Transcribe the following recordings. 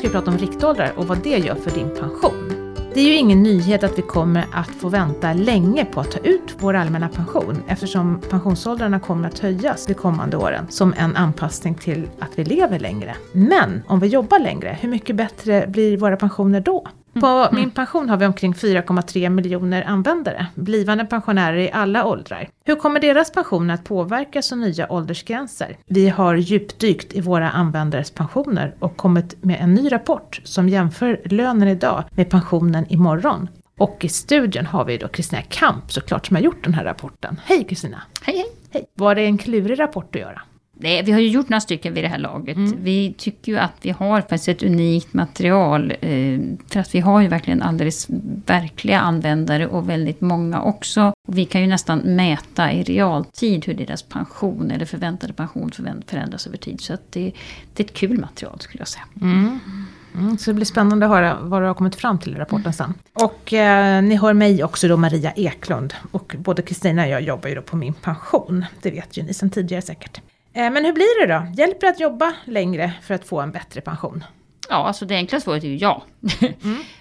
ska vi prata om riktåldrar och vad det gör för din pension. Det är ju ingen nyhet att vi kommer att få vänta länge på att ta ut vår allmänna pension eftersom pensionsåldrarna kommer att höjas de kommande åren som en anpassning till att vi lever längre. Men om vi jobbar längre, hur mycket bättre blir våra pensioner då? På Mm. min pension har vi omkring 4,3 miljoner användare, blivande pensionärer i alla åldrar. Hur kommer deras pensioner att påverkas av nya åldersgränser? Vi har djupdykt i våra användares pensioner och kommit med en ny rapport som jämför lönen idag med pensionen imorgon. Och i studion har vi då Kristina Kamp såklart som har gjort den här rapporten. Hej Kristina! Hej hej! Hej! Var det en klurig rapport att göra? Nej, vi har ju gjort några stycken vid det här laget. Vi tycker ju att vi har faktiskt ett unikt material. Eh, för att vi har ju verkligen alldeles verkliga användare och väldigt många också. Och vi kan ju nästan mäta i realtid hur deras pension eller förväntade pension förändras över tid. Så att det, det är ett kul material skulle jag säga. Mm, så det blir spännande att höra vad du har kommit fram till i rapporten sen. Och eh, ni hör mig också då Maria Eklund. Och både Kristina och jag jobbar ju då på min pension. Det vet ju ni sedan tidigare säkert. Eh, men hur blir det då? Hjälper det att jobba längre för att få en bättre pension? Ja, alltså det enkla svaret är ju ja.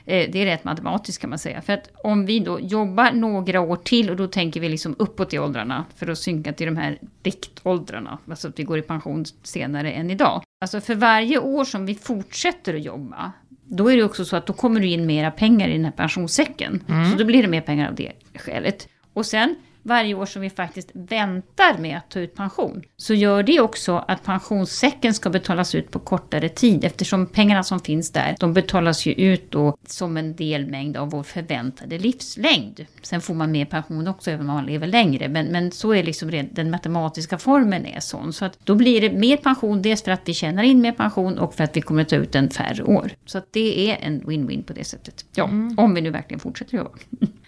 Eh, det är rätt matematiskt kan man säga. För att om vi då jobbar några år till och då tänker vi liksom uppåt i åldrarna för att synka till de här riktåldrarna. Alltså att vi går i pension senare än idag. Alltså för varje år som vi fortsätter att jobba då är det också så att då kommer det in mera pengar i den här pensionssäcken. Så då blir det mer pengar av det skälet. Och sen varje år som vi faktiskt väntar med att ta ut pension, så gör det också att pensionssäcken ska betalas ut på kortare tid eftersom pengarna som finns där, de betalas ju ut då som en delmängd av vår förväntade livslängd. Sen får man mer pension också även om man lever längre, men, men så är liksom den matematiska formeln är sån. Så att då blir det mer pension, dels för att vi tjänar in mer pension och för att vi kommer ta ut den färre år. Så att det är en win-win på det sättet. Ja, om vi nu verkligen fortsätter jobba.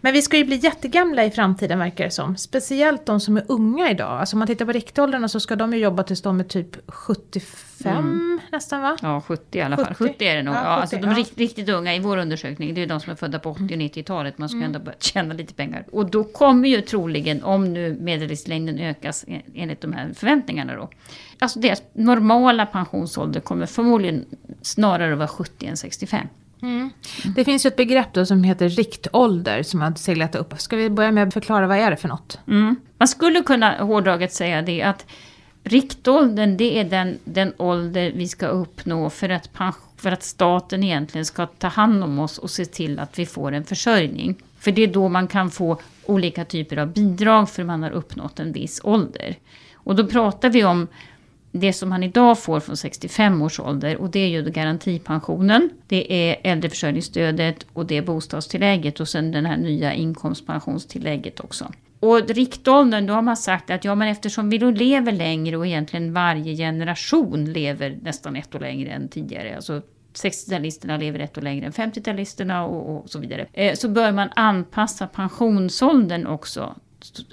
Men vi ska ju bli jättegamla i framtiden verkar det som. Speciellt de som är unga idag. Alltså om man tittar på riktåldrarna så ska de ju jobba tills de är typ 75 nästan va? Ja, 70 i alla fall. 70. 70, är det nog. Ja, Ja, alltså 70, de ja. rikt, riktigt unga i vår undersökning, det är de som är födda på 80 och 90-talet. Man ska ändå börja tjäna lite pengar. Och då kommer ju troligen, om nu medellivslängden ökas en- enligt de här förväntningarna då. Alltså deras normala pensionsålder kommer förmodligen snarare vara 70 än 65. Mm. Det finns ju ett begrepp då som heter riktålder som har seglat upp. Ska vi börja med att förklara vad är det för något? Mm. Man skulle kunna hårdraget säga det att riktåldern det är den, den ålder vi ska uppnå för att, för att staten egentligen ska ta hand om oss och se till att vi får en försörjning. För det är då man kan få olika typer av bidrag för man har uppnått en viss ålder. Och då pratar vi om det som man idag får från 65 års ålder och det är ju garantipensionen, det är äldreförsörjningsstödet och det är bostadstillägget och sen den här nya inkomstpensionstillägget också. Och riktåldern, då har man sagt att ja men eftersom vi då lever längre och egentligen varje generation lever nästan ett år längre än tidigare, alltså 60-talisterna lever ett år längre än 50-talisterna och, och så vidare. Eh, så bör man anpassa pensionsåldern också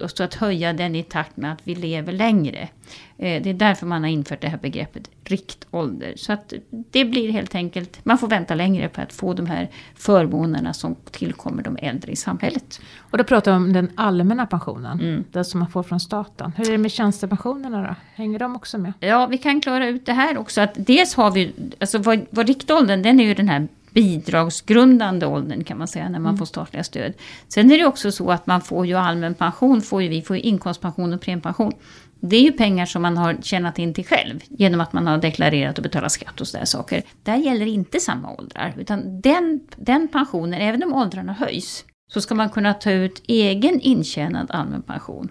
så- att höja den i takt med att vi lever längre. Eh, Det är därför man har infört det här begreppet riktålder. Så att det blir helt enkelt, man får vänta längre på att få de här förmånerna som tillkommer de äldre i samhället. Och då pratar vi om den allmänna pensionen. Mm. Den som man får från staten. Hur är det med tjänstepensionerna då? Hänger de också med? Ja, vi kan klara ut det här också. Att dels har vi, alltså vad, vad riktåldern, den är ju den här bidragsgrundande åldern kan man säga när man får statliga stöd. Sen är det också så att man får ju allmän pension, får ju, vi får ju inkomstpension och premiepension. Det är ju pengar som man har tjänat in till själv genom att man har deklarerat och betalat skatt och sådär saker. Där gäller inte samma åldrar, utan den, den pensionen, även om åldrarna höjs, så ska man kunna ta ut egen intjänad allmän pension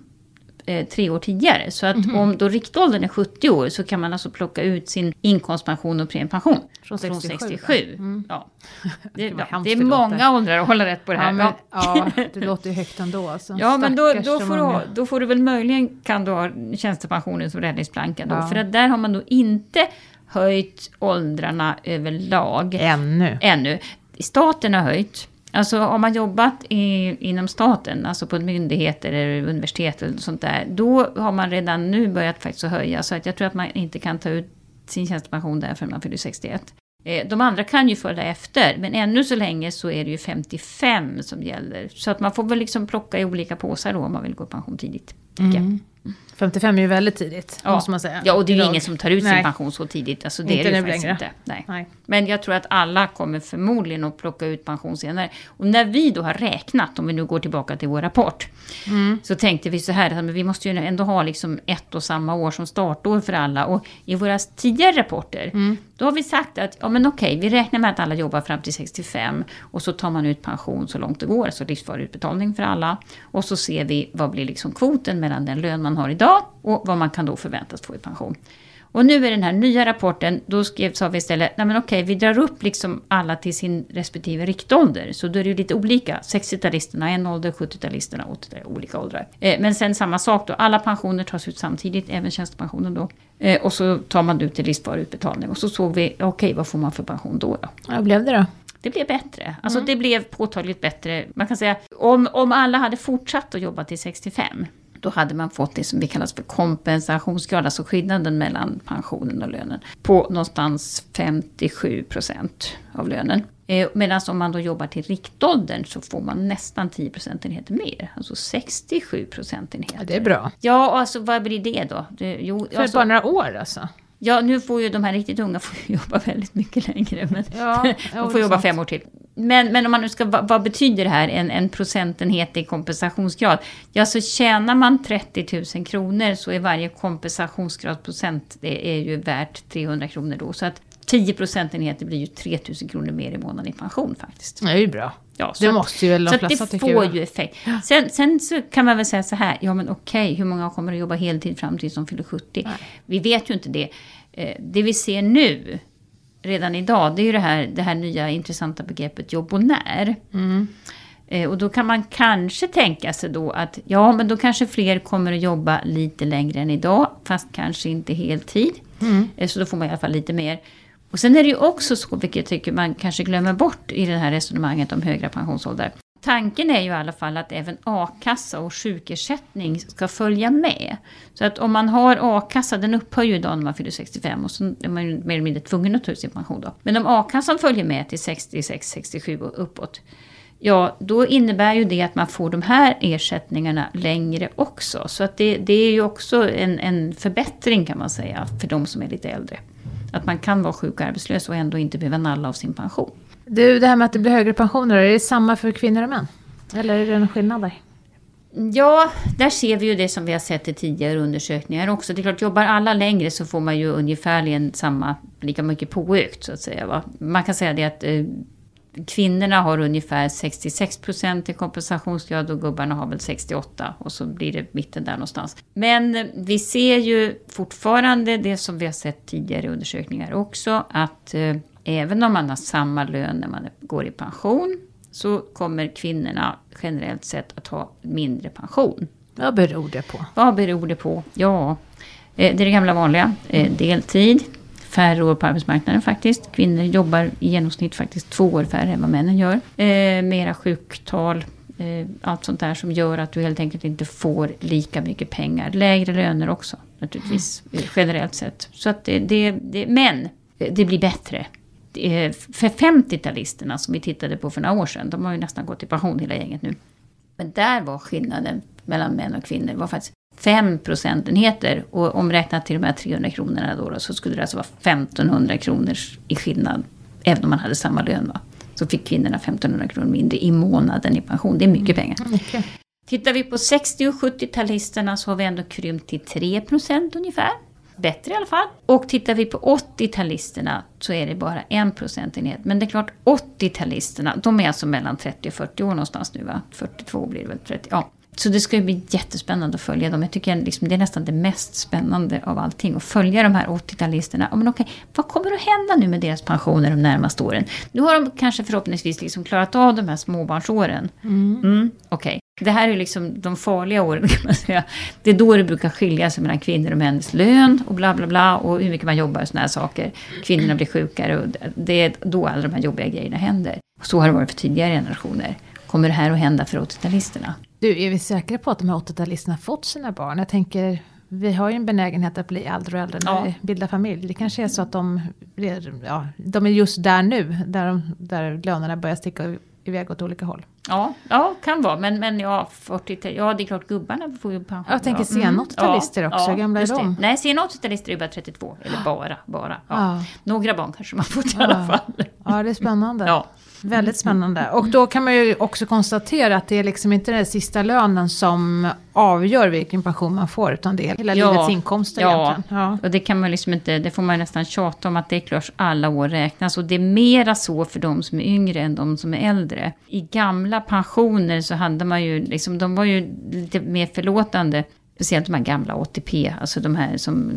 eh, tre år tidigare. Så att om då riktåldern är 70 år så kan man alltså plocka ut sin inkomstpension och premiepension Från från 67, 67. Ja. Det, vad ja, det är det många åldrar att hålla rätt på det här. Ja, men, Ja. det låter ju högt ändå. Alltså. Ja, men då, då, får du, då får du väl möjligen kan du ha tjänstepensionen som räddningsplanka då. Ja. För att där har man då inte höjt åldrarna överlag Ännu. ännu. Staten har höjt. Alltså har man jobbat i, inom staten, alltså på myndigheter eller universitet eller sånt där, då har man redan nu börjat faktiskt att höja. Så att jag tror att man inte kan ta ut sin tjänstepension där förrän man fyller 61. Eh, De andra kan ju följa efter, men ännu så länge så är det ju 55 som gäller. Så att man får väl liksom plocka i olika påsar då om man vill gå i pension tidigt. jag. Mm. 55 är ju väldigt tidigt, Ja. måste man säga. Ja, och det är ju ingen som tar ut sin Nej. pension så tidigt. Alltså, det Inte är det ju faktiskt längre. inte. Nej. Nej. Men jag tror att alla kommer förmodligen att plocka ut pension senare. Och när vi då har räknat, om vi nu går tillbaka till vår rapport, Mm. så tänkte vi så här, att vi måste ju ändå ha liksom ett och samma år som startår för alla. Och i våra tidigare rapporter, Mm. då har vi sagt att ja men okej, vi räknar med att alla jobbar fram till 65 och så tar man ut pension så långt det går, alltså livsvarig utbetalning för alla. Och så ser vi vad blir liksom kvoten mellan den lön man har idag och vad man kan då förväntas få i pension. Och nu i den här nya rapporten, då skrev, sa vi istället, nej men okej, vi drar upp liksom alla till sin respektive riktålder. Så då är det ju lite olika. 60-talisterna en ålder, 70-talisterna 80 olika åldrar. Eh, men sen samma sak då, alla pensioner tas ut samtidigt, även tjänstepensionen då. Eh, och så tar man ut till riskbar utbetalning. Och så såg vi, okej, vad får man för pension då? då? Vad blev det då? Det blev bättre. Alltså det blev påtagligt bättre. Man kan säga, om, om alla hade fortsatt att jobba till 65, då hade man fått det som vi kallar för kompensationsgrad, alltså skillnaden mellan pensionen och lönen, på någonstans 57 procent av lönen. Eh, Medan om man då jobbar till riktåldern så får man nästan 10 procentenheter mer, alltså 67 procentenheter. Ja, det är bra. Ja, alltså vad blir det då? Det, jo, För alltså, bara några år alltså? ja, nu får ju de här riktigt unga får jobba väldigt mycket längre. Men Ja, de får jobba fem år till. Men, men om man nu ska, vad, vad betyder det här, en, en procentenhet i kompensationsgrad? Ja, så tjänar man 30 000 kronor så är varje kompensationsgradsprocent, det är ju värt 300 kronor då. Så att 10 procentenheter blir ju 3 000 kronor mer i månaden i pension faktiskt. Det är ju bra. Ja, så Det måste ju väl de så flesta det får bra. ju effekt. Sen, sen så kan man väl säga så här, ja men okej, hur många kommer att jobba heltid fram till som fyller 70? Nej. Vi vet ju inte det. Eh, Det vi ser nu, redan idag, det är ju det här, det här nya intressanta begreppet jobbonär. Mm. Eh, Och då kan man kanske tänka sig då att ja, men då kanske fler kommer att jobba lite längre än idag, fast kanske inte heltid. Mm. Eh, Så då får man i alla fall lite mer. Och sen är det ju också så, vilket jag tycker man kanske glömmer bort i det här resonemanget om högre pensionsålder. Tanken är ju i alla fall att även a-kassa och sjukersättning ska följa med. Så att om man har a-kassa, den upphör ju idag när man fyller 65 och så är man ju mer eller mindre tvungen att ta ut sin pension då. Men om a-kassan följer med till 66, 67 och uppåt, ja då innebär ju det att man får de här ersättningarna längre också. Så att det, det är ju också en, en förbättring kan man säga för de som är lite äldre. Att man kan vara sjuk och arbetslös och ändå inte behöva nalla av sin pension. Du, det här med att det blir högre pensioner, är det samma för kvinnor och män? Eller är det någon skillnad där? Ja, där ser vi ju det som vi har sett i tidigare undersökningar också. Det är klart, jobbar alla längre så får man ju ungefärligen samma, lika mycket påökt så att säga. Va? Man kan säga det att eh, kvinnorna har ungefär 66 procent i kompensationsgrad och gubbarna har väl 68 och så blir det mitten där någonstans. Men eh, vi ser ju fortfarande det som vi har sett tidigare i undersökningar också att eh, även om man har samma lön när man går i pension så kommer kvinnorna generellt sett att ha mindre pension. Vad beror det på? Vad beror det på? Ja, eh, det är det gamla vanliga. Eh, Deltid, färre år på arbetsmarknaden faktiskt. Kvinnor jobbar i genomsnitt faktiskt två år färre än vad männen gör. Eh, mera sjuktal, allt sånt där som gör att du helt enkelt inte får lika mycket pengar. Lägre löner också naturligtvis, eh, generellt sett. Så att det, det, det, men det blir bättre. Är För 50-talisterna som vi tittade på för några år sedan, de har ju nästan gått i pension hela gänget nu. Men där var skillnaden mellan män och kvinnor var faktiskt 5 procentenheter. Och omräknat till de här 300 kronorna då, då, så skulle det alltså vara 1500 kronor i skillnad. Även om man hade samma lön. Va? Så fick kvinnorna 1500 kronor mindre i månaden i pension. Det är mycket pengar. Mycket. Tittar vi på 60 och 70-talisterna så har vi ändå krympt till 3 procent ungefär. Bättre i alla fall. Och tittar vi på 80-talisterna så är det bara en procentenhet. Men det är klart, 80-talisterna, de är alltså mellan 30 och 40 år någonstans nu va? 42 blir det väl, 30, ja. Så det ska ju bli jättespännande att följa dem. Jag tycker liksom, det är nästan det mest spännande av allting. Att följa de här 80-talisterna. Ja, men okej, vad kommer att hända nu med deras pensioner de närmaste åren? Nu har de kanske förhoppningsvis liksom klarat av de här småbarnsåren. Mm, Okej. Det här är liksom de farliga åren kan man säga. Det är då det brukar skilja sig mellan kvinnor och mäns lön och bla bla bla och hur mycket man jobbar och såna här saker. Kvinnorna blir sjukare och det är då alla de här jobbiga grejerna händer. Så har det varit för tidigare generationer. Kommer det här att hända för 80-talisterna? Du, är vi säkra på att de här 80-talisterna fått sina barn? Jag tänker, vi har ju en benägenhet att bli äldre och äldre när Ja. vi bildar familj. Det kanske är så att de, ja, de är just där nu, där, de, där lönerna börjar sticka iväg åt olika håll. Ja, ja kan vara. Men, men ja, 40, ja, det är klart gubbarna får ju pension. Jag tänker ja. sen 80-talister Mm. också, hur gamla är de? Nej, sen 80-talister är bara 32. Eller bara, bara. Ja. Ja. Några barn kanske man fått i Ja. alla fall. Ja, det är spännande. Ja. Väldigt spännande. Och då kan man ju också konstatera att det är liksom inte den sista lönen som avgör vilken pension man får, utan det är hela Ja. livets inkomster Ja. egentligen. Ja. Och det kan man liksom inte, det får man nästan tjata om att det är klart alla år räknas. Och det är mera så för de som är yngre än de som är äldre. I gamla pensioner så hade man ju, liksom, de var ju lite mer förlåtande. Speciellt de här gamla ATP, alltså de här som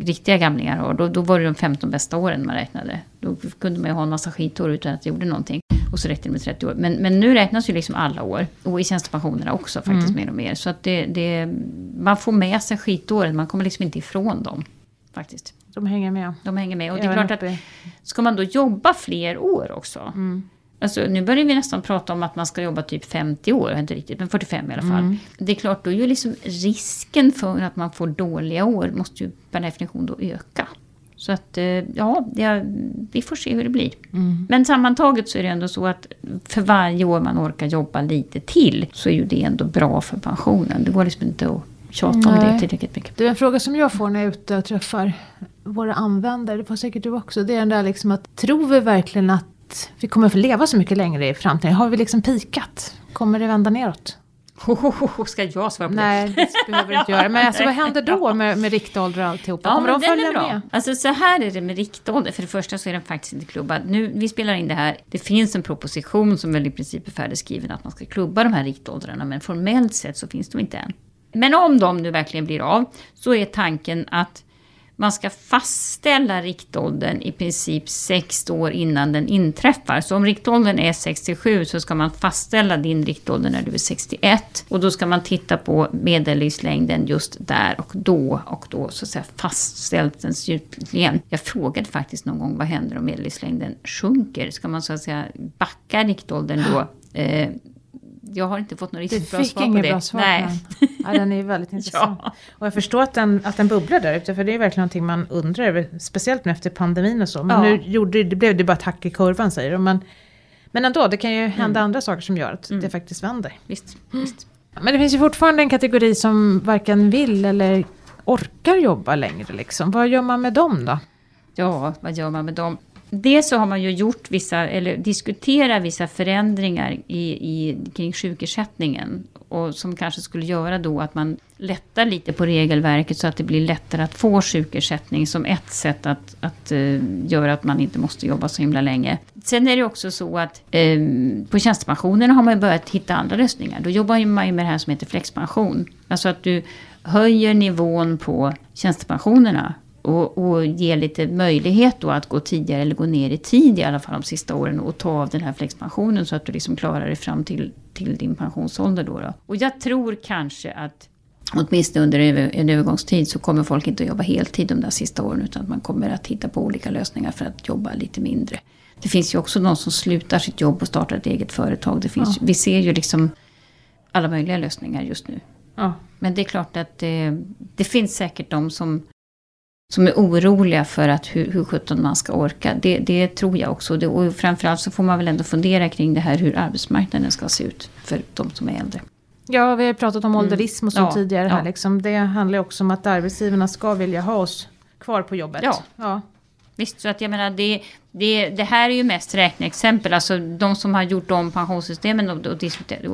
riktiga gamlingar har. Då, då var det de 15 bästa åren man räknade. Då kunde man ju ha en massa skitår utan att det gjorde någonting. Och så räckte det med 30 år. Men, men nu räknas ju liksom alla år. Och i tjänstepensionerna också faktiskt mer och mer. Så att det, det, man får med sig skitåren, man kommer liksom inte ifrån dem. Faktiskt. De hänger med. De hänger med. Och det är klart att ska man då jobba fler år också. Alltså, nu börjar vi nästan prata om att man ska jobba typ 50 år, inte riktigt, men 45 i alla fall. Det är klart, då är ju liksom risken för att man får dåliga år måste ju per definition då öka. Så att, eh, ja, det, vi får se hur det blir. Men sammantaget så är det ändå så att för varje år man orkar jobba lite till så är ju det ändå bra för pensionen. Det går liksom inte att tjata om det Nej. tillräckligt mycket. Det är en fråga som jag får när jag är ute och träffar våra användare, det får säkert du också. Det är den där liksom att, tror vi verkligen att vi kommer att få leva så mycket längre i framtiden? Har vi liksom pikat? Kommer det vända neråt? Ska jag svara på det? Nej, det behöver du inte göra. Men alltså, vad händer då med, med riktålder och alltihopa? Ja, Kommer men de följa med? Alltså så här är det med riktålder. För det första så är den faktiskt inte klubbad. Nu, vi spelar in det här. Det finns en proposition som väl i princip är färdigskriven att man ska klubba de här riktåldrarna. Men formellt sett så finns de inte än. Men om de nu verkligen blir av så är tanken att man ska fastställa riktåldern i princip sex år innan den inträffar. Så om riktåldern är 67 så ska man fastställa din riktålder när du är 61. Och då ska man titta på medellivslängden just där och då. Och då så att säga fastställt den slutligen. Jag frågade faktiskt någon gång vad händer om medellivslängden sjunker? Ska man så att säga backa riktåldern då? Eh, jag har inte fått något Du riktigt bra fick svar på inget det. bra svar Nej. Ja, den är ju väldigt intressant. Ja. Och jag förstår att den, att den bubblar där ute, för det är verkligen någonting man undrar över. Speciellt nu efter pandemin och så. Men Ja. nu gjorde, det blev det bara ett hack i kurvan säger de. Men, men ändå, det kan ju hända andra saker som gör att det faktiskt vänder. Visst, visst. Men det finns ju fortfarande en kategori som varken vill eller orkar jobba längre. Liksom. Vad gör man med dem då? Ja, vad gör man med dem? Dels så har man ju gjort vissa, eller diskuterat vissa förändringar i, i, kring sjukersättningen. Och som kanske skulle göra då att man lättar lite på regelverket så att det blir lättare att få sjukersättning som ett sätt att, att eh, göra att man inte måste jobba så himla länge. Sen är det också så att eh, på tjänstepensionerna har man ju börjat hitta andra lösningar. Då jobbar man ju med det här som heter flexpension. Alltså att du höjer nivån på tjänstepensionerna och, och ge lite möjlighet då att gå tidigare eller gå ner i tid i alla fall de sista åren och ta av den här flexpensionen så att du liksom klarar dig fram till, till din pensionsålder då, då. Och jag tror kanske att åtminstone under en övergångstid så kommer folk inte att jobba heltid de där sista åren utan man kommer att hitta på olika lösningar för att jobba lite mindre. Det finns ju också de som slutar sitt jobb och startar ett eget företag. Det finns, Vi ser ju liksom alla möjliga lösningar just nu. Ja. Men det är klart att det, det finns säkert de som, som är oroliga för att hur, hur sjutton man ska orka. Det, det tror jag också. Det, och framförallt så får man väl ändå fundera kring det här hur arbetsmarknaden ska se ut för de som är äldre. Ja, vi har pratat om ålderism och så Ja, tidigare här. ja. Liksom. Det handlar också om att arbetsgivarna ska vilja ha oss kvar på jobbet. Ja. ja. Visst, så att jag menar det, det, det här är ju mest räkneexempel. Alltså de som har gjort om pensionssystemen och, och,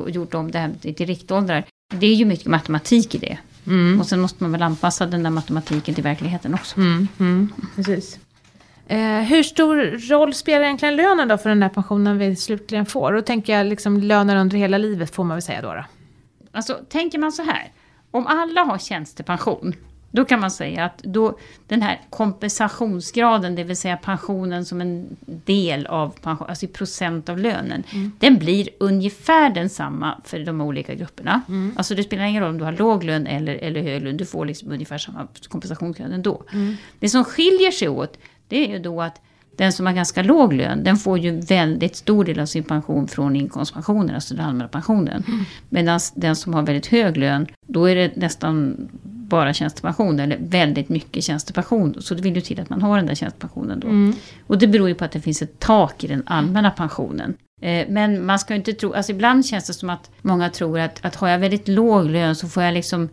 och gjort om det här till riktåldrar. Det är ju mycket matematik i det. Mm. Och sen måste man väl anpassa den där matematiken till verkligheten också. Mm, mm, precis. Eh, hur stor roll spelar egentligen lönen då för den där pensionen vi slutligen får? Då tänker jag liksom lönen under hela livet får man väl säga då. då. Alltså, tänker man så här. Om alla har tjänstepension, då kan man säga att då, den här kompensationsgraden, det vill säga pensionen som en del av pension, alltså i procent av lönen, den blir ungefär densamma för de olika grupperna. Alltså det spelar ingen roll om du har låg lön eller, eller hög lön, du får liksom ungefär samma kompensationsgrad ändå. Det som skiljer sig åt, det är ju då att den som har ganska låg lön, den får ju väldigt stor del av sin pension från inkomstpensionen, alltså den allmänna pensionen. Medan den som har väldigt hög lön, då är det nästan bara tjänstepension, eller väldigt mycket tjänstepension. Så det vill ju till att man har den där tjänstepensionen då. Och det beror ju på att det finns ett tak i den allmänna pensionen. Eh, Men man ska inte tro, alltså ibland känns det som att många tror att, att har jag väldigt låg lön så får jag liksom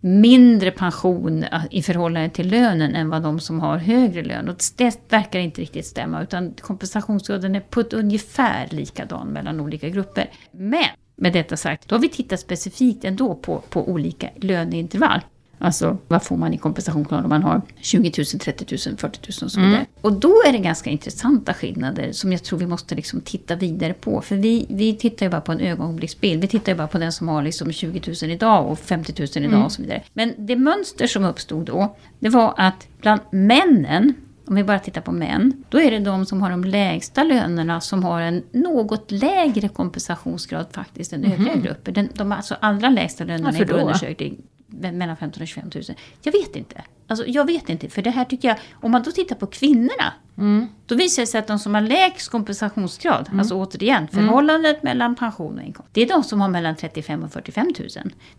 mindre pension eh, i förhållande till lönen än vad de som har högre lön. Och det verkar inte riktigt stämma utan kompensationsgraden är på ett ungefär likadan mellan olika grupper. Men med detta sagt, då har vi tittat specifikt ändå på, på olika löneintervall. Alltså vad får man i kompensationsgrad om man har 20 000, 30 000, 40 000 och så vidare. Och då är det ganska intressanta skillnader som jag tror vi måste liksom titta vidare på. För vi, vi tittar ju bara på en ögonblicksbild. Vi tittar ju bara på den som har liksom 20 000 idag och 50 000 idag och så vidare. Men det mönster som uppstod då, det var att bland männen om vi bara tittar på män, då är det de som har de lägsta lönerna som har en något lägre kompensationsgrad faktiskt än övriga grupper. Den, de alltså allra lägsta lönerna i vår undersökning mellan 15 och 25 000. Jag vet inte. Alltså, jag vet inte, för det här tycker jag, om man då tittar på kvinnorna, då visar det sig att de som har lägst kompensationsgrad, alltså återigen förhållandet mellan pension och inkomst, det är de som har mellan 35 och 45 000.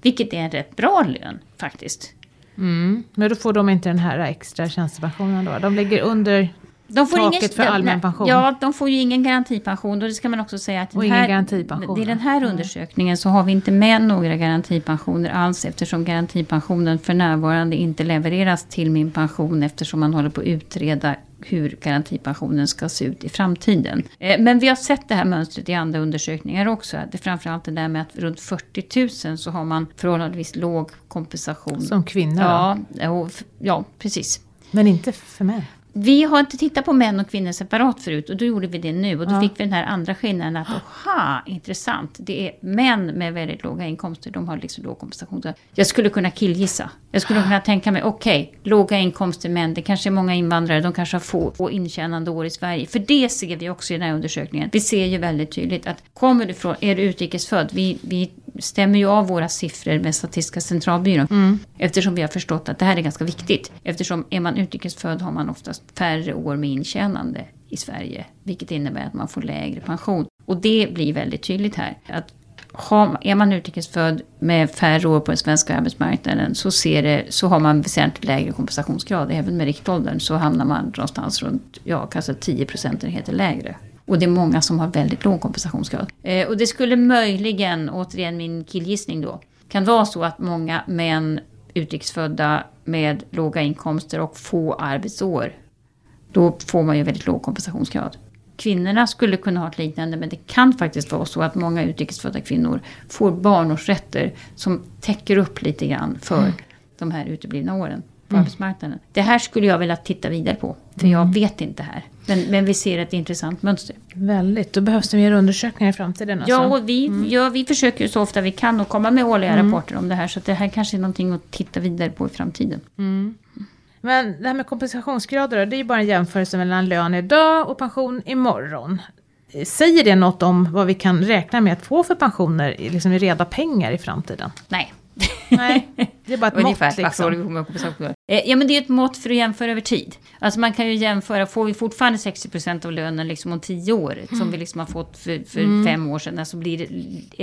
Vilket är en rätt bra lön faktiskt. Mm. Men då får de inte den här extra tjänstepensionen då? De ligger under De får Taket ingen, för allmän pension. Ja, de får ju ingen garantipension. Och det ska man också säga att Och den här, i den här undersökningen så har vi inte med några garantipensioner alls eftersom garantipensionen för närvarande inte levereras till min pension eftersom man håller på att utreda hur garantipensionen ska se ut i framtiden. Eh, Men vi har sett det här mönstret i andra undersökningar också. Det är framförallt det där med att runt 40 000 så har man förhållandevis låg kompensation. som kvinnor då. ja, och, ja, precis. Men inte för män. Vi har inte tittat på män och kvinnor separat förut och då gjorde vi det nu och då Ja. fick vi den här andra skillnaden att aha, intressant. Det är män med väldigt låga inkomster, de har liksom låg kompensation. Jag skulle kunna killgissa. Jag skulle kunna tänka mig, okej, låga inkomster män, det kanske är många invandrare, de kanske har få, få intjänande år i Sverige. För det ser vi också i den här undersökningen. Vi ser ju väldigt tydligt att kommer du från, är du utrikesfödd, vi, vi stämmer ju av våra siffror med Statistiska centralbyrån. Eftersom vi har förstått att det här är ganska viktigt. Eftersom är man utrikesfödd har man oftast färre år med intjänande i Sverige. Vilket innebär att man får lägre pension. Och det blir väldigt tydligt här. Att har, är man utrikesfödd med färre år på den svenska arbetsmarknaden så, ser det, så har man väsentligt lägre kompensationsgrad. Även med riktåldern så hamnar man någonstans runt ja, kanske 10 procentenheter lägre. Och det är många som har väldigt låg kompensationsgrad. Eh, och det skulle möjligen, återigen min killgissning då, kan vara så att många män utrikesfödda med låga inkomster och få arbetsår, då får man ju väldigt låg kompensationsgrad. Kvinnorna skulle kunna ha ett liknande men det kan faktiskt vara så att många utrikesfödda kvinnor får barnårsrätter som täcker upp lite grann för de här uteblivna åren på arbetsmarknaden. Det här skulle jag vilja titta vidare på för jag vet inte här. Men, men vi ser ett intressant mönster. Väldigt. Då behövs det mer undersökningar i framtiden. Alltså. Ja, och vi, ja, vi försöker så ofta vi kan att komma med årliga rapporter om det här. Så det här kanske är någonting att titta vidare på i framtiden. Men det här med kompensationsgrader då, det är ju bara en jämförelse mellan lön idag och pension imorgon. Säger det något om vad vi kan räkna med att få för pensioner liksom i reda pengar i framtiden? Nej. Nej, det är bara ett mått Ungefär. Varför håller liksom. vi på med kompensation? Eh, Ja men det är ett mått för att jämföra över tid. Alltså man kan ju jämföra, får vi fortfarande 60% av lönen liksom om 10 år, som vi liksom har fått för, för fem år sedan, så blir det,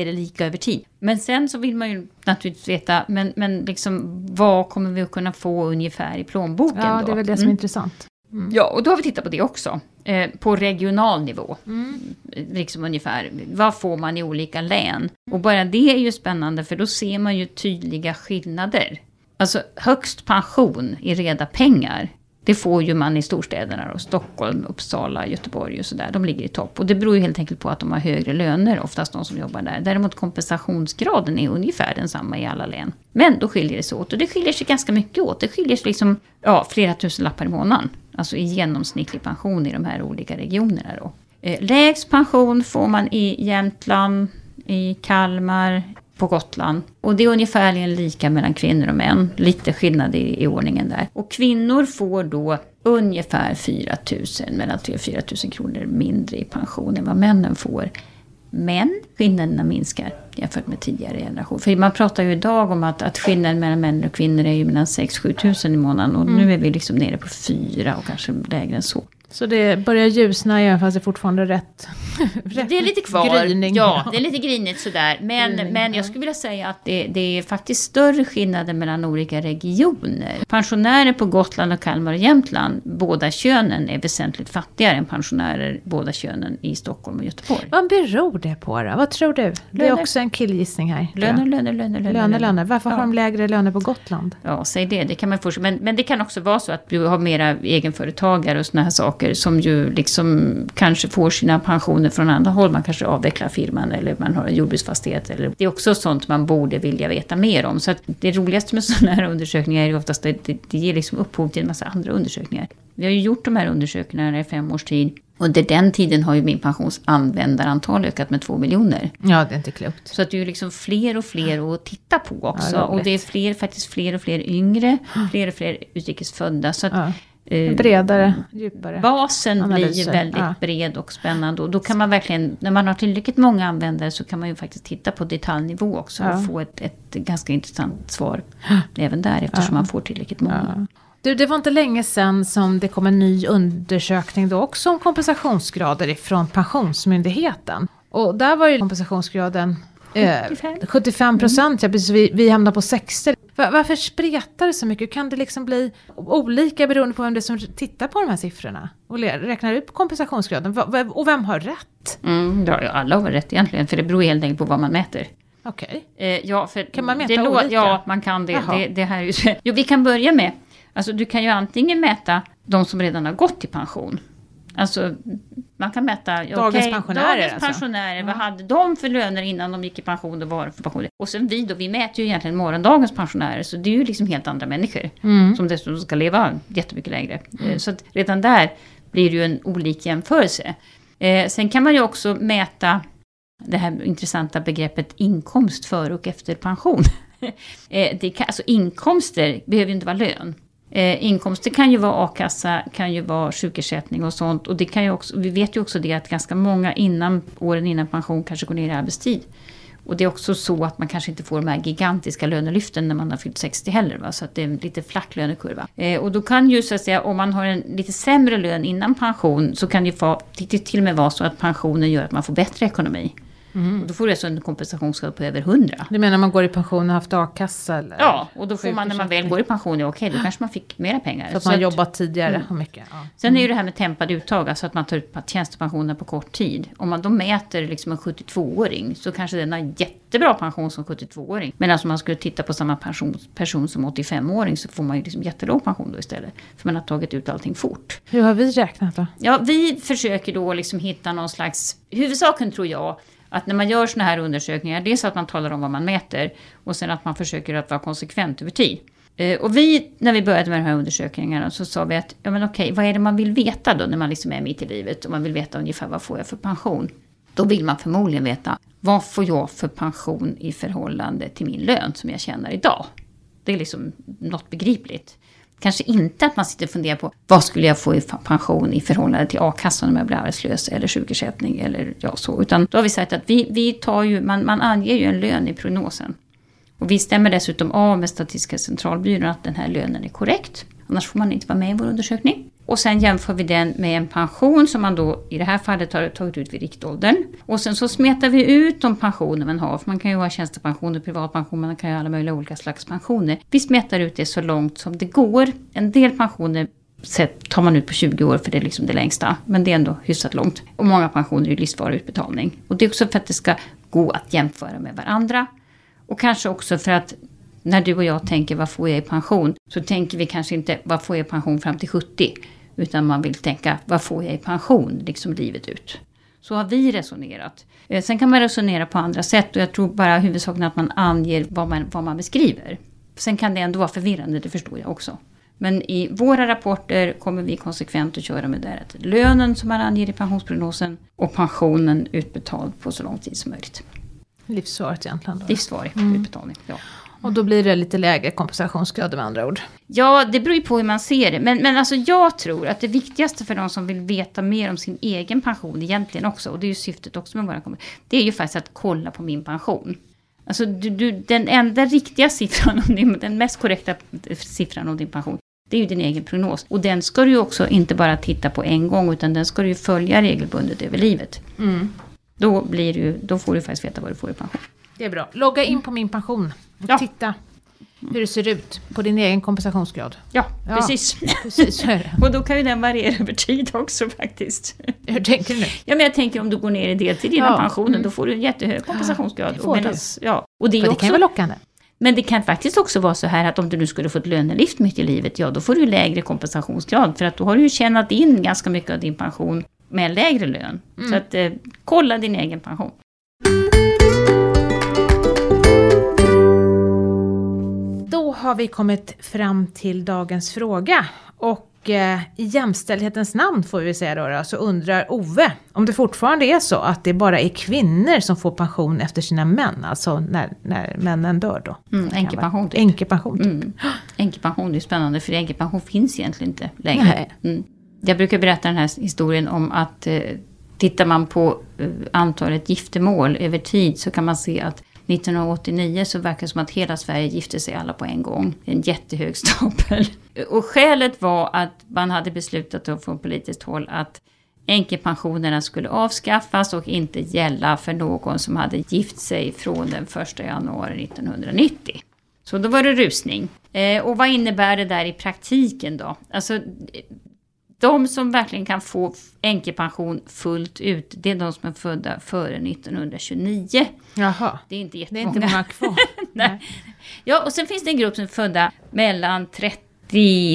är det lika över tid. Men sen så vill man ju naturligtvis veta, men, men liksom vad kommer vi att kunna få ungefär i plånboken Ja, då? det är väl det som är Mm. intressant. Ja, och då har vi tittat på det också. Eh, på regional nivå. Mm. Liksom ungefär. Vad får man i olika län? Och bara det är ju spännande för då ser man ju tydliga skillnader. Alltså högst pension i reda pengar. Det får ju man i storstäderna då. Stockholm, Uppsala, Göteborg och sådär. De ligger i topp. Och det beror ju helt enkelt på att de har högre löner, oftast de som jobbar där. Däremot kompensationsgraden är ungefär densamma i alla län. Men då skiljer det sig åt. Och det skiljer sig ganska mycket åt. Det skiljer sig liksom, ja, flera tusen lappar i månaden. Alltså i genomsnittlig pension i de här olika regionerna då. Eh, lägst pension får man i Jämtland, i Kalmar, på Gotland. Och det är ungefärligen lika mellan kvinnor och män. Lite skillnad i, i ordningen där. Och kvinnor får då ungefär 4 000, mellan 3 och 4 000 kronor mindre i pension än vad männen får. Men skillnaderna minskar jämfört med tidigare generation. För man pratar ju idag om att, att skillnaden mellan män och kvinnor är ju mellan 6-7 tusen i månaden. Och nu är vi liksom nere på 4 och kanske lägre än så. Så det börjar ljusna även fast det är fortfarande rätt det är lite kvar. Gryning. Ja, det är lite grinigt sådär. Men, Gryning, men ja. jag skulle vilja säga att det, det är faktiskt större skillnader mellan olika regioner. Pensionärer på Gotland och Kalmar och Jämtland, båda könen, är väsentligt fattigare än pensionärer båda könen i Stockholm och Göteborg. Vad beror det på då? Vad tror du? Det är Löner. också en killgissning här. Löner, löner, löner, löner. Löner, löner. Varför har Ja. de lägre löner på Gotland? Ja, säg det. Det kan man först. Men, men det kan också vara så att du har mera egenföretagare och såna här saker som ju liksom kanske får sina pensioner från andra håll. Man kanske avvecklar firman eller man har en jordbruksfastighet. Eller, det är också sånt man borde vilja veta mer om. Så det roligaste med sådana här undersökningar är oftast att det, det ger liksom upphov till en massa andra undersökningar. Vi har ju gjort de här undersökningarna i fem års tid. Under den tiden har ju min pensionsanvändarantal ökat med två miljoner. Ja, det är inte klokt. Så att det är ju liksom fler och fler att titta på också. Ja, och det är fler, faktiskt fler och fler yngre, fler och fler utrikesfödda. Så att Ja. Eh, Bredare, djupare. basen blir Analyser, väldigt ja. bred och spännande. Och då kan man verkligen, när man har tillräckligt många användare så kan man ju faktiskt titta på detaljnivå också Ja. och få ett, ett ganska intressant svar även där eftersom man får tillräckligt många. Ja. Du, det var inte länge sedan som det kom en ny undersökning då också om kompensationsgrader ifrån Pensionsmyndigheten. Och där var ju kompensationsgraden eh, 75. 75 procent, ja, precis, vi, vi hamnar på 60. Var, varför spretar det så mycket? Kan det liksom bli olika beroende på vem det är som tittar på de här siffrorna? Och räknar ut kompensationsgraden? Och vem har rätt? Mm, ja, alla har rätt egentligen, för det beror helt enkelt på vad man mäter. Okej. Eh, ja, Kan man mäta det olika? Ja, man kan det. Det, det här är ju, jo, vi kan börja med, alltså du kan ju antingen mäta de som redan har gått i pension. Alltså, man kan mäta... Dagens okej, pensionärer Dagens alltså. pensionärer, vad hade de för löner innan de gick i pension och vad har de för pensioner? Och sen vi då, vi mäter ju egentligen morgondagens pensionärer, så det är ju liksom helt andra människor. Mm. Som dessutom ska leva jättemycket längre. Eh, Så att redan där blir det ju en olik jämförelse. Eh, sen kan man ju också mäta det här intressanta begreppet inkomst före och efter pension. eh, kan, alltså inkomster behöver ju inte vara lön. Eh, inkomster kan ju vara a-kassa, kan ju vara sjukersättning och sånt. Och det kan ju också, vi vet ju också det att ganska många innan, åren innan pension kanske går ner i arbetstid. Och det är också så att man kanske inte får de här gigantiska lönelyften när man har fyllt 60 heller. Va? Så att det är en lite flack lönekurva. Eh, och då kan ju så att säga, om man har en lite sämre lön innan pension så kan det ju få, till, till och med vara så att pensionen gör att man får bättre ekonomi. Och då får du alltså en kompensationsgrad på över 100. Du menar man går i pension och har haft a-kassa? Eller? Ja, och då får man när man väl går i pension, ja, okej, då kanske man fick mera pengar. Så att Så man att- jobbat tidigare Mm. och mycket. Ja. Sen är ju det här med tempad uttag, alltså att man tar ut tjänstepensioner på kort tid. Om man då mäter liksom en 72-åring så kanske den har jättebra pension som 72-åring. Men alltså om man skulle titta på samma pension, person som 85-åring så får man ju liksom jättelåg pension då istället. För man har tagit ut allting fort. Hur har vi räknat då? Ja, vi försöker då liksom hitta någon slags... Huvudsaken tror jag att när man gör såna här undersökningar, dels att man talar om vad man mäter och sen att man försöker att vara konsekvent över tid. Eh, och vi, när vi började med de här undersökningarna så sa vi att, ja men okej, vad är det man vill veta då när man liksom är mitt i livet och man vill veta ungefär vad får jag för pension? Då vill man förmodligen veta, vad får jag för pension i förhållande till min lön som jag tjänar idag? Det är liksom något begripligt. Kanske inte att man sitter och funderar på vad skulle jag få i pension i förhållande till a-kassan om jag blir arbetslös eller sjukersättning eller ja så. Utan då har vi sagt att vi, vi tar ju, man, man anger ju en lön i prognosen. Och vi stämmer dessutom av med Statistiska centralbyrån att den här lönen är korrekt. Annars får man inte vara med i vår undersökning. Och sen jämför vi den med en pension som man då i det här fallet har tagit ut vid riktåldern. Och sen så smetar vi ut de pensioner man har. För man kan ju ha tjänstepension och privatpension, man kan ju ha alla möjliga olika slags pensioner. Vi smetar ut det så långt som det går. En del pensioner tar man ut på 20 år för det är liksom det längsta. Men det är ändå hyfsat långt. Och många pensioner är ju livsvarig utbetalning. Och det är också för att det ska gå att jämföra med varandra. Och kanske också för att när du och jag tänker vad får jag i pension? Så tänker vi kanske inte vad får jag i pension fram till 70? Utan man vill tänka vad får jag i pension liksom livet ut? Så har vi resonerat. Eh, Sen kan man resonera på andra sätt och jag tror bara huvudsaken att man anger vad man, vad man beskriver. Sen kan det ändå vara förvirrande, det förstår jag också. Men i våra rapporter kommer vi konsekvent att köra med det här att lönen som man anger i pensionsprognosen och pensionen utbetald på så lång tid som möjligt. Livsvaret egentligen. Då. Livsvarig utbetalning. Ja. Och då blir det lite lägre kompensationsgrad med andra ord. Ja, det beror ju på hur man ser det. Men, men alltså jag tror att det viktigaste för de som vill veta mer om sin egen pension egentligen också, och det är ju syftet också med våra kommer, det är ju faktiskt att kolla på min pension. Alltså du, du, den enda riktiga siffran, om din, den mest korrekta siffran om din pension, Det är ju din egen prognos. Och den ska du ju också inte bara titta på en gång utan den ska du ju följa regelbundet över livet. Mm. Då, blir du, då får du faktiskt veta vad du får i pension. Det är bra. Logga in på min pension och Ja. titta hur det ser ut på din egen kompensationsgrad. Ja, Ja. precis. Precis. Och då kan ju den variera över tid också faktiskt. Hur tänker du nu? Ja, men jag tänker om du går ner i deltid innan Ja. pensionen, Mm. då får du en jättehög kompensationsgrad. det Och medans- ja. och det är det också, kan ju vara lockande. Men det kan faktiskt också vara så här att om du nu skulle få ett lönelyft mitt i livet, ja då får du lägre kompensationsgrad. För att då har du ju tjänat in ganska mycket av din pension med lägre lön. Mm. Så att eh, kolla din egen pension. Har vi kommit fram till dagens fråga. Och eh, i jämställdhetens namn får vi säga då, då, så undrar Ove om det fortfarande är så att det bara är kvinnor som får pension efter sina män, alltså när, när männen dör då. Mm, änkepension typ. Änkepension. typ. Mm. Änkepension, det är spännande för änkepension finns egentligen inte längre. Mm. Jag brukar berätta den här historien om att eh, tittar man på eh, antalet giftermål över tid så kan man se att 1989 så verkar det som att hela Sverige gifte sig alla på en gång. En jättehög stapel. Och skälet var att man hade beslutat då från politiskt håll att änkepensionerna skulle avskaffas och inte gälla för någon som hade gift sig från den 1 januari 1990. Så då var det rusning. Eh, och vad innebär det där i praktiken då? Alltså, de som verkligen kan få änkepension fullt ut, det är de som är födda före 1929. Jaha, Det är inte det är jättemånga. inte många kvar. Nej. Ja, och sen finns det en grupp som är födda mellan 30,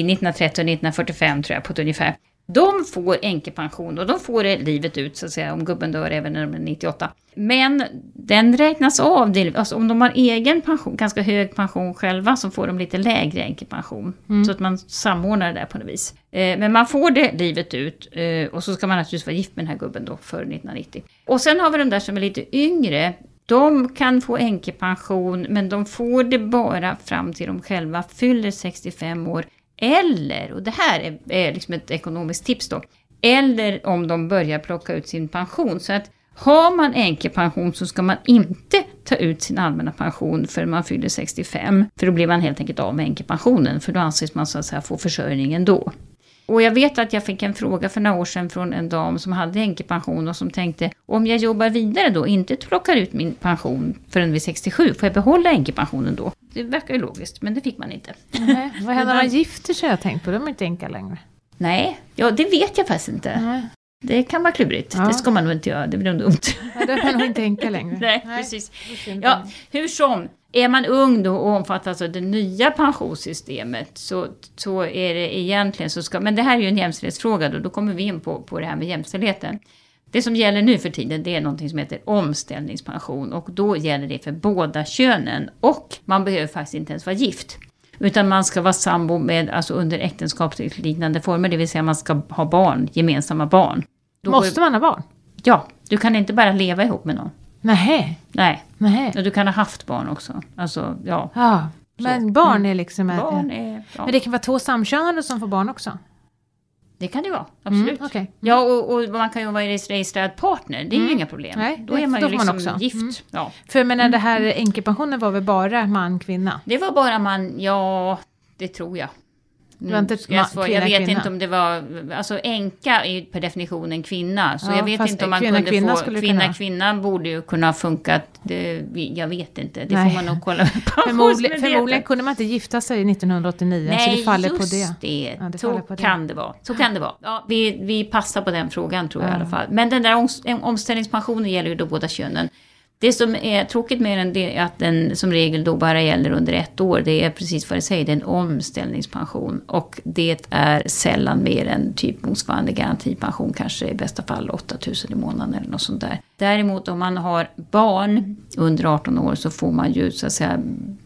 1930 och 1945 tror jag på ett ungefär. De får änkepension och de får det livet ut så att säga om gubben dör även när de är 98. Men den räknas av, alltså om de har egen pension, ganska hög pension själva så får de lite lägre änkepension. Så att man samordnar det där på något vis. Eh, men man får det livet ut eh, och så ska man naturligtvis vara gift med den här gubben då före 1990. Och sen har vi de där som är lite yngre. De kan få änkepension men de får det bara fram till de själva fyller 65 år. Eller, och det här är, är liksom ett ekonomiskt tips då, eller om de börjar plocka ut sin pension. Så att har man änkepension så ska man inte ta ut sin allmänna pension förrän man fyller 65. För då blir man helt enkelt av med änkepensionen, för då anses man så att säga få försörjningen då. Och jag vet att jag fick en fråga för några år sedan från en dam som hade änkepension och som tänkte om jag jobbar vidare då, inte plockar ut min pension förrän vid 67, får jag behålla änkepensionen då? Det verkar ju logiskt, men det fick man inte. Nej, vad händer när man gifter sig har jag tänkt på, de är inte änka längre. Nej, ja det vet jag faktiskt inte. Nej, Det kan vara klurigt. Ja. Det ska man nog inte göra, det blir nog dumt. då är man nog inte änka längre. Nej, precis. är synd. Ja, hur som. Är man ung då och omfattas av det nya pensionssystemet så, så är det egentligen så ska... Men det här är ju en jämställdhetsfråga då, då kommer vi in på, på det här med jämställdheten. Det som gäller nu för tiden det är någonting som heter omställningspension och då gäller det för båda könen och man behöver faktiskt inte ens vara gift. Utan man ska vara sambo med, alltså under äktenskapsliknande former, det vill säga man ska ha barn, gemensamma barn. Då Måste man ha barn? Ja, du kan inte bara leva ihop med någon. Nej, Nej, nej. och du kan ha haft barn också. Alltså, ja. Ja, men barn är liksom... Barn är... Ja. Men det kan vara två samkönade som får barn också? Det kan det vara, absolut. Mm, okej. Ja, och, och man kan ju vara registrerad partner, det är ju inga problem. Nej, då är man ju får man liksom också. gift. Mm. Ja. För jag menar det här änkepensionen var väl bara man, kvinna? Det var bara man, ja, det tror jag. Det var inte jag, kvinna, jag vet kvinna. inte om det var, alltså änka är ju per definition en kvinna. Så Ja, jag vet inte om man kvinna, kunde kvinna få, kvinna, kunna. kvinna borde ju kunna ha funkat. Det, jag vet inte, det Nej. får man nog kolla med Förmodligen, förmodligen kunde man inte gifta sig 1989, så det faller på det. det. Ja, det så på kan det vara. Så kan det vara. Ja, vi, vi passar på den frågan tror jag i Ja. alla fall. Men den där om, omställningspensionen gäller ju då båda könen. Det som är tråkigt med den är att den som regel då bara gäller under ett år. Det är precis vad det säger, det är en omställningspension. Och det är sällan mer än typ motsvarande garantipension, kanske i bästa fall 8000 i månaden eller något sånt där. Däremot om man har barn under 18 år så får man ju så att säga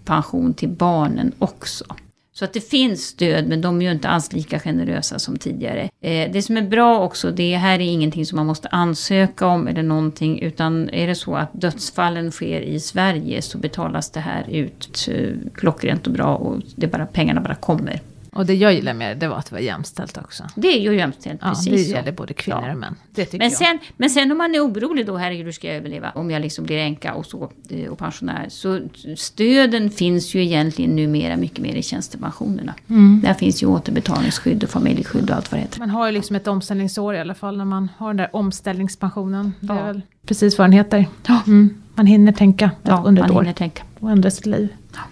pension till barnen också. Så att det finns stöd, men de är ju inte alls lika generösa som tidigare. Eh, det som är bra också, det här är ingenting som man måste ansöka om eller någonting, utan är det så att dödsfallen sker i Sverige så betalas det här ut eh, klockrent och bra och det bara, pengarna bara kommer. Och det jag gillar med det, var att det var jämställt också. Det är ju jämställt, Ja, precis det så. gäller både kvinnor Ja. och män. Men jag. sen, men sen om man är orolig då, herregud hur ska jag överleva om jag liksom blir änka och så eh, och pensionär. Så stöden finns ju egentligen numera mycket mer i tjänstepensionerna. Mm. Där finns ju återbetalningsskydd och familjeskydd och allt vad det heter. Man har ju liksom ett omställningsår i alla fall när man har den där omställningspensionen. Det är Ja. väl precis vad den heter. Mm. Man hinner tänka Ja, under ett man år hinner tänka. och ändra sitt liv.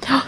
Ja.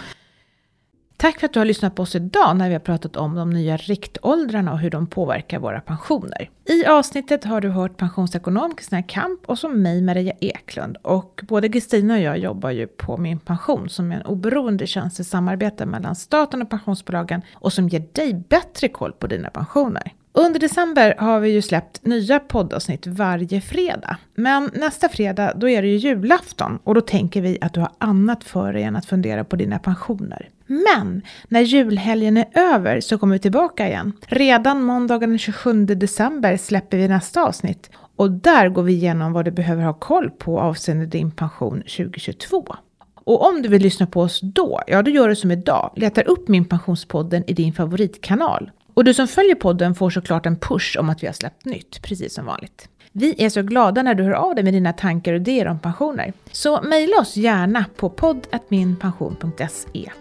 Tack för att du har lyssnat på oss idag när vi har pratat om de nya riktåldrarna och hur de påverkar våra pensioner. I avsnittet har du hört pensionsekonom Kristina Kamp och som mig Maria Eklund. Och både Kristina och jag jobbar ju på Min Pension som är en oberoende tjänst i samarbete mellan staten och pensionsbolagen och som ger dig bättre koll på dina pensioner. Under december har vi ju släppt nya poddavsnitt varje fredag. Men nästa fredag, då är det ju julafton och då tänker vi att du har annat för dig än att fundera på dina pensioner. Men när julhelgen är över så kommer vi tillbaka igen. Redan måndagen den 27 december släpper vi nästa avsnitt och där går vi igenom vad du behöver ha koll på avseende din pension 2022. Och om du vill lyssna på oss då, ja då gör du som idag, letar upp Min Pensionspodden i din favoritkanal. Och du som följer podden får såklart en push om att vi har släppt nytt, precis som vanligt. Vi är så glada när du hör av dig med dina tankar och idéer om pensioner. Så mejla oss gärna på podd.minpension.se.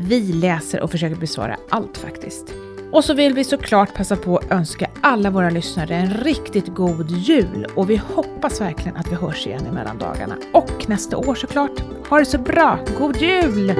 Vi läser och försöker besvara allt faktiskt. Och så vill vi såklart passa på att önska alla våra lyssnare en riktigt god jul och vi hoppas verkligen att vi hörs igen i mellandagarna och nästa år såklart. Ha det så bra! God jul!